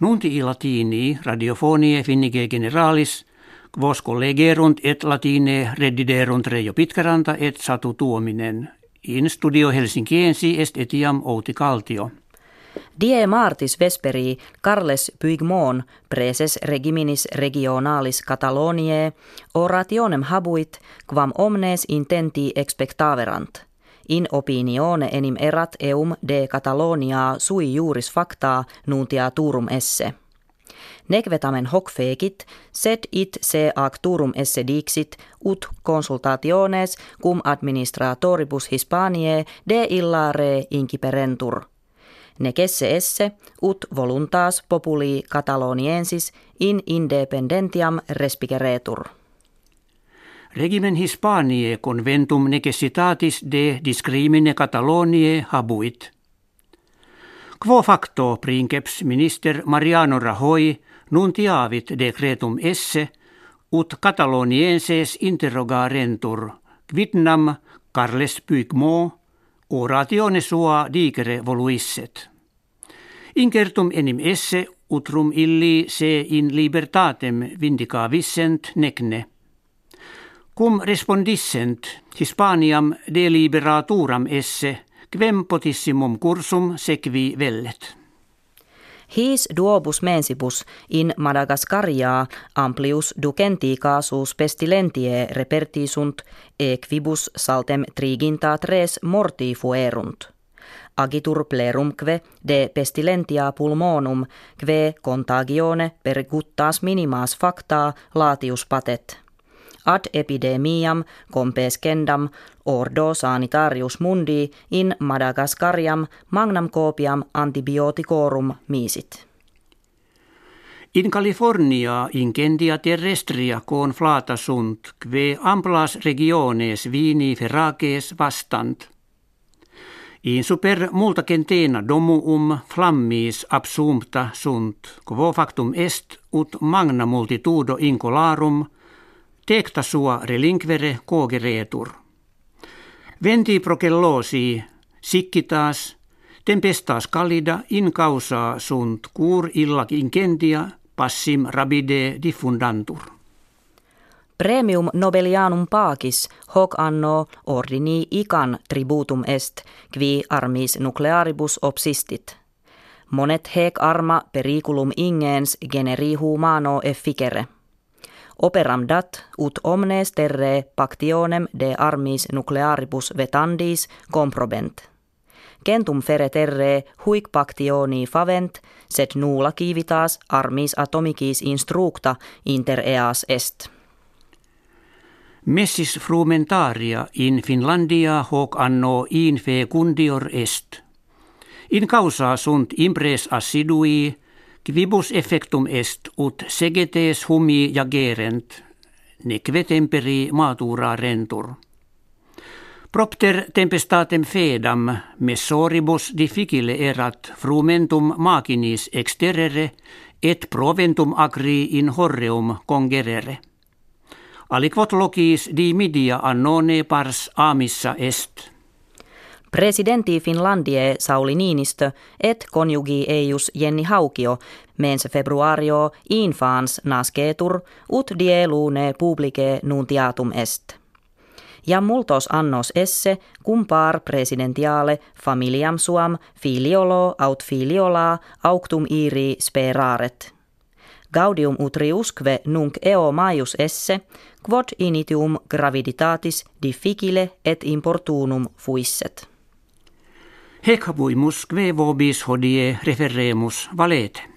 Nunti i latini radiofonie finnige generalis, quos collegerunt et latine reddiderunt Reijo Pitkaranta et Satu Tuominen. In studio Helsinkiensi est etiam Outi Kaltio. Die martis vesperi Carles Puigmon preses regiminis regionalis Cataloniae orationem habuit quam omnes intenti expectaverant. In opinione enim erat eum de Catalonia sui juris facta nuntia turum esse. Nekvetamen hoc fecit, sed it se ac turum esse dixit, ut consultationes cum administratoribus Hispaniae de illare inciperentur – Necesse esse ut voluntas populi Cataloniensis in independentiam respiceretur. Regimen Hispaniae conventum necessitatis de discrimine Cataloniae habuit. Quo facto princeps minister Mariano Rajoy nuntiavit decretum esse ut Catalonienses interrogarentur quidnam Carles Puigmont oratione sua dicere voluisset. Incertum enim esse utrum illi se in libertatem vindicavissent necne. Cum respondissent Hispaniam deliberaturam esse, quem potissimum cursum sequi vellet. His duobus mensibus in Madagascaria amplius ducenti casus pestilentie repertisunt equibus saltem triginta tres morti fuerunt. Agitur plerumque de pestilentia pulmonum que contagione per guttas minimas facta latius patet ad epidemiam compescendam ordo sanitarius mundi in Madagascariam magnam copiam antibioticorum misit. In California incendia terrestria con flata sunt, kve amplas regiones vini ferages vastant. In super multa centena domuum flammis absumpta sunt, quo factum est ut magna multitudo incolarum – Tekta sua relinquere cogeretur. Venti procellosi sikkitas, tempestas calida in causa sunt cur illa incentia passim rabide diffundantur. Premium Nobelianum pacis hoc anno ordini ican tributum est, qui armis nuclearibus obsistit. Monet hec arma periculum ingens generi humano efficere. Operam dat ut omnes terre pactionem de armis nuclearibus vetandis comprobent. Kentum fere terre huic pactioni favent, sed nulla kivitas armis atomicis instructa inter eas est. Messis frumentaria in Finlandia hoc anno in fecundior est. In causa sunt impres assidui Quibus effectum est ut segetes humi jagerent, neque temperi matura rentur. Propter tempestatem fedam messoribus difficile erat frumentum machinis exterere et proventum agri in horreum congerere. Aliquot locis di media annone pars amissa est. Presidenti Finlandie Sauli Niinistö et konjugi eius Jenni Haukio mens februario infans nascetur ut die lune publice nuntiatum est. Ja multos annos esse cum par presidentiale familiam suam filiolo aut filiola auctum iri speraret. Gaudium utriusque nunc eo maius esse, quod initium graviditatis difficile et importunum fuisset. Kve vobis hodie referemus valete.